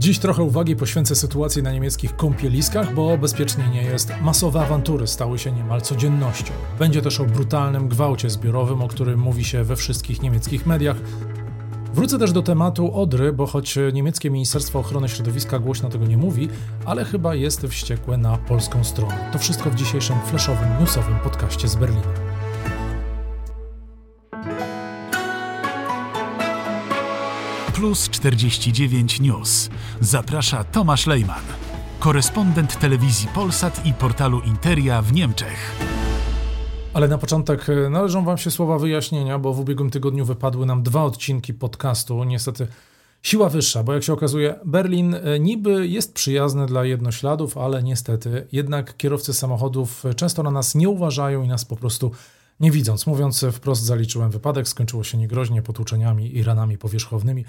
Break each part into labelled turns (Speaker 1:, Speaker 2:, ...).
Speaker 1: Dziś trochę uwagi poświęcę sytuacji na niemieckich kąpieliskach, bo bezpiecznie nie jest. Masowe awantury stały się niemal codziennością. Będzie też o brutalnym gwałcie zbiorowym, o którym mówi się we wszystkich niemieckich mediach. Wrócę też do tematu Odry, bo choć niemieckie Ministerstwo Ochrony Środowiska głośno tego nie mówi, ale chyba jest wściekłe na polską stronę. To wszystko w dzisiejszym flashowym, newsowym podcaście z Berlina.
Speaker 2: Plus 49 News. Zaprasza Tomasz Lejman, korespondent telewizji Polsat i portalu Interia w Niemczech.
Speaker 1: Ale na początek e, należą Wam się słowa wyjaśnienia, bo w ubiegłym tygodniu wypadły nam dwa odcinki podcastu. Niestety siła wyższa, bo jak się okazuje, Berlin e, niby jest przyjazny dla jednośladów, ale niestety jednak kierowcy samochodów często na nas nie uważają i nas po prostu nie widząc. Mówiąc wprost, zaliczyłem wypadek, skończyło się niegroźnie potłuczeniami i ranami powierzchownymi.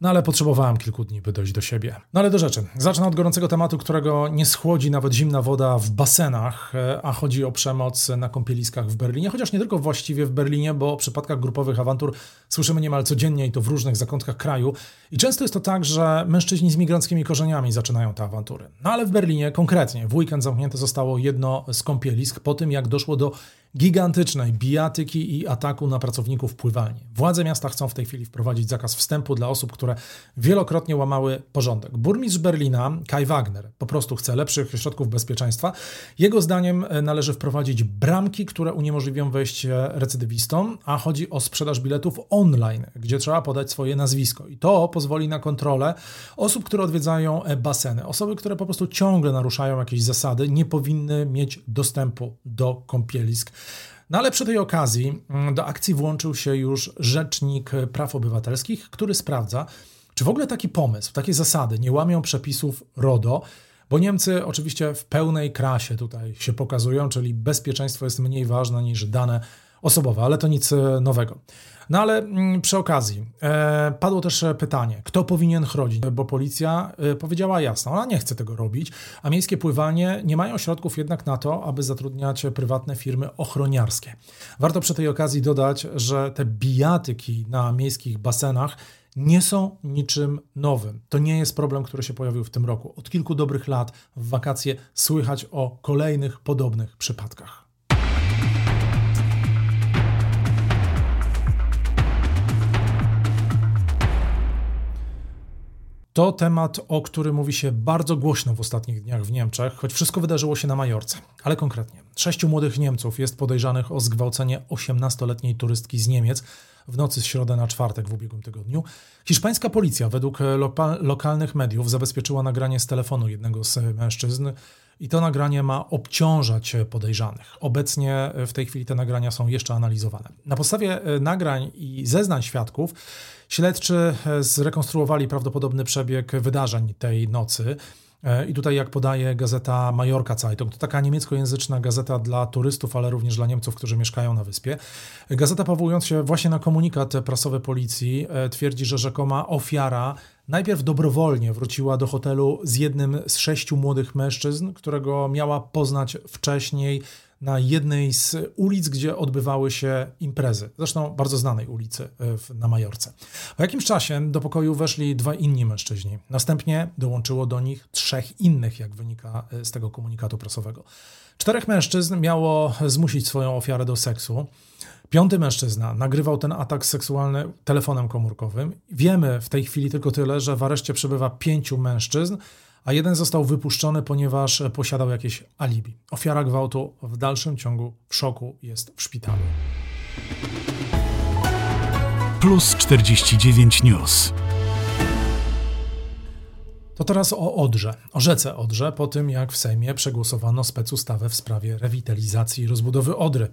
Speaker 1: No ale potrzebowałem kilku dni, by dojść do siebie. No ale do rzeczy. Zacznę od gorącego tematu, którego nie schłodzi nawet zimna woda w basenach, a chodzi o przemoc na kąpieliskach w Berlinie, chociaż nie tylko właściwie w Berlinie, bo o przypadkach grupowych awantur słyszymy niemal codziennie i to w różnych zakątkach kraju. I często jest to tak, że mężczyźni z migranckimi korzeniami zaczynają te awantury. No ale w Berlinie konkretnie w weekend zamknięte zostało jedno z kąpielisk po tym, jak doszło do gigantycznej bijatyki i ataku na pracowników pływalni. Władze miasta chcą w tej chwili wprowadzić zakaz wstępu dla osób, które wielokrotnie łamały porządek. Burmistrz Berlina, Kai Wagner, po prostu chce lepszych środków bezpieczeństwa. Jego zdaniem e, należy wprowadzić bramki, które uniemożliwią wejście recydywistom, a chodzi o sprzedaż biletów online, gdzie trzeba podać swoje nazwisko. I to pozwoli na kontrolę osób, które odwiedzają e, baseny. Osoby, które po prostu ciągle naruszają jakieś zasady, nie powinny mieć dostępu do kąpielisk. No ale przy tej okazji mm, do akcji włączył się już Rzecznik Praw Obywatelskich, który sprawdza, czy w ogóle taki pomysł, takie zasady nie łamią przepisów RODO, bo Niemcy oczywiście w pełnej krasie tutaj się pokazują, czyli bezpieczeństwo jest mniej ważne niż dane osobowe, ale to nic e, nowego. No ale mm, przy okazji e, padło też pytanie, kto powinien chronić, bo policja e, powiedziała jasno, ona nie chce tego robić, a miejskie pływanie nie mają środków jednak na to, aby zatrudniać prywatne firmy ochroniarskie. Warto przy tej okazji dodać, że te bijatyki na miejskich basenach nie są niczym nowym. To nie jest problem, który się pojawił w tym roku. Od kilku dobrych lat w wakacje słychać o kolejnych podobnych przypadkach. To temat, o którym mówi się bardzo głośno w ostatnich dniach w Niemczech, choć wszystko wydarzyło się na Majorce. Ale konkretnie, sześciu młodych Niemców jest podejrzanych o zgwałcenie 18-letniej turystki z Niemiec w nocy z środę na czwartek w ubiegłym tygodniu. Hiszpańska policja według lokalnych mediów zabezpieczyła nagranie z telefonu jednego z mężczyzn i to nagranie ma obciążać podejrzanych. Obecnie w tej chwili te nagrania są jeszcze analizowane. Na podstawie nagrań i zeznań świadków Śledczy e, zrekonstruowali prawdopodobny przebieg wydarzeń tej nocy. E, I tutaj, jak podaje gazeta Majorka Zeitung, to taka niemieckojęzyczna gazeta dla turystów, ale również dla Niemców, którzy mieszkają na wyspie. Gazeta, powołując się właśnie na komunikat prasowy policji, e, twierdzi, że rzekoma ofiara najpierw dobrowolnie wróciła do hotelu z jednym z sześciu młodych mężczyzn, którego miała poznać wcześniej na jednej z ulic, gdzie odbywały się imprezy. Zresztą bardzo znanej ulicy e, na Majorce. Po jakimś czasie do pokoju weszli dwa inni mężczyźni. Następnie dołączyło do nich trzech innych, jak wynika e, z tego komunikatu prasowego. Czterech mężczyzn miało zmusić swoją ofiarę do seksu. Piąty mężczyzna nagrywał ten atak seksualny telefonem komórkowym. Wiemy w tej chwili tylko tyle, że w areszcie przebywa pięciu mężczyzn, a jeden został wypuszczony, ponieważ posiadał jakieś alibi. Ofiara gwałtu w dalszym ciągu w szoku jest w szpitalu.
Speaker 2: Plus 49 News.
Speaker 1: To teraz o Odrze, o rzece Odrze, po tym jak w Sejmie przegłosowano specustawę w sprawie rewitalizacji i rozbudowy Odry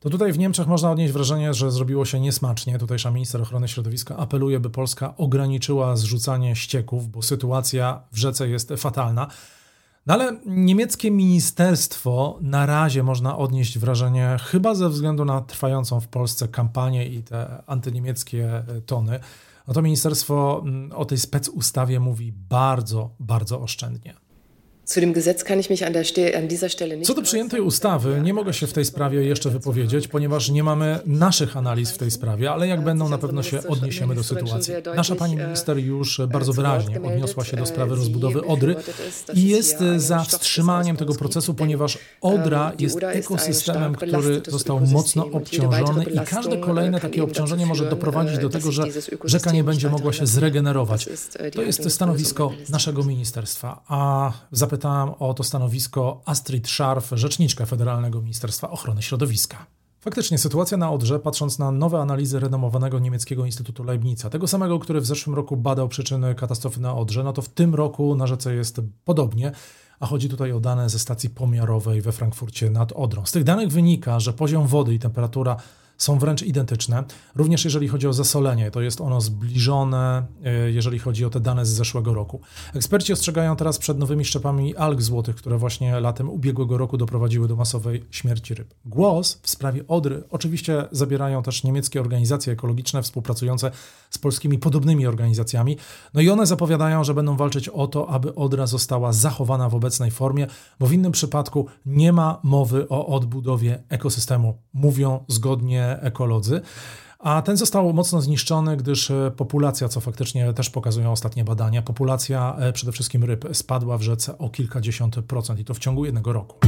Speaker 1: to tutaj w Niemczech można odnieść wrażenie, że zrobiło się niesmacznie. Tutejsza minister ochrony środowiska apeluje, by Polska ograniczyła zrzucanie ścieków, bo sytuacja w rzece jest fatalna. No ale niemieckie ministerstwo na razie można odnieść wrażenie, chyba ze względu na trwającą w Polsce kampanię i te antyniemieckie tony, no to ministerstwo mm, o tej specustawie mówi bardzo, bardzo oszczędnie. Co do przyjętej ustawy, nie mogę się w tej sprawie jeszcze wypowiedzieć, ponieważ nie mamy naszych analiz w tej sprawie, ale jak będą, na pewno się odniesiemy do sytuacji. Nasza pani minister już bardzo wyraźnie odniosła się do sprawy rozbudowy Odry i jest za wstrzymaniem tego procesu, ponieważ Odra jest ekosystemem, który został mocno obciążony i każde kolejne takie obciążenie może doprowadzić do tego, że rzeka nie będzie mogła się zregenerować. To jest stanowisko naszego ministerstwa, a zapytałem zapytałem o to stanowisko Astrid Scharf, rzeczniczka Federalnego Ministerstwa Ochrony Środowiska. Faktycznie sytuacja na Odrze, patrząc na nowe analizy renomowanego niemieckiego Instytutu Leibnica, tego samego, który w zeszłym roku badał przyczyny katastrofy na Odrze, no to w tym roku na rzece jest podobnie, a chodzi tutaj o dane ze stacji pomiarowej we Frankfurcie nad Odrą. Z tych danych wynika, że poziom wody i temperatura są wręcz identyczne. Również jeżeli chodzi o zasolenie, to jest ono zbliżone, e, jeżeli chodzi o te dane z zeszłego roku. Eksperci ostrzegają teraz przed nowymi szczepami alg złotych, które właśnie latem ubiegłego roku doprowadziły do masowej śmierci ryb. Głos w sprawie Odry oczywiście zabierają też niemieckie organizacje ekologiczne współpracujące z polskimi podobnymi organizacjami. No i one zapowiadają, że będą walczyć o to, aby Odra została zachowana w obecnej formie, bo w innym przypadku nie ma mowy o odbudowie ekosystemu. Mówią zgodnie ekolodzy. A ten został mocno zniszczony, gdyż e, populacja, co faktycznie też pokazują ostatnie badania, populacja e, przede wszystkim ryb spadła w rzece o kilkadziesiąt procent i to w ciągu jednego roku.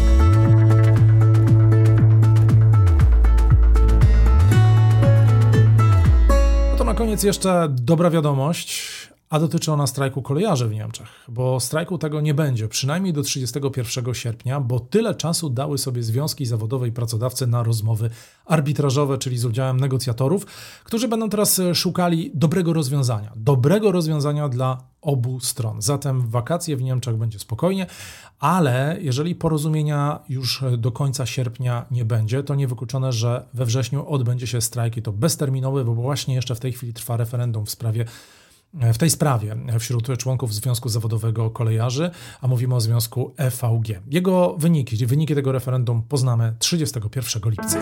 Speaker 1: No to na koniec jeszcze dobra wiadomość a dotyczy ona strajku kolejarzy w Niemczech, bo strajku tego nie będzie, przynajmniej do 31 sierpnia, bo tyle czasu dały sobie związki zawodowe i pracodawcy na rozmowy arbitrażowe, czyli z udziałem negocjatorów, którzy będą teraz szukali dobrego rozwiązania. Dobrego rozwiązania dla obu stron. Zatem wakacje w Niemczech będzie spokojnie, ale jeżeli porozumienia już do końca sierpnia nie będzie, to niewykluczone, że we wrześniu odbędzie się strajk i to bezterminowy, bo właśnie jeszcze w tej chwili trwa referendum w sprawie w tej sprawie wśród członków Związku Zawodowego Kolejarzy, a mówimy o związku EVG. Jego wyniki, wyniki tego referendum poznamy 31 lipca.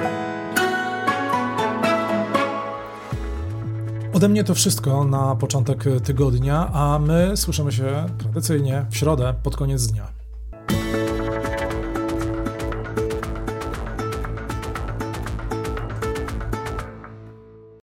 Speaker 1: Ode mnie to wszystko na początek tygodnia, a my słyszymy się tradycyjnie w środę pod koniec dnia.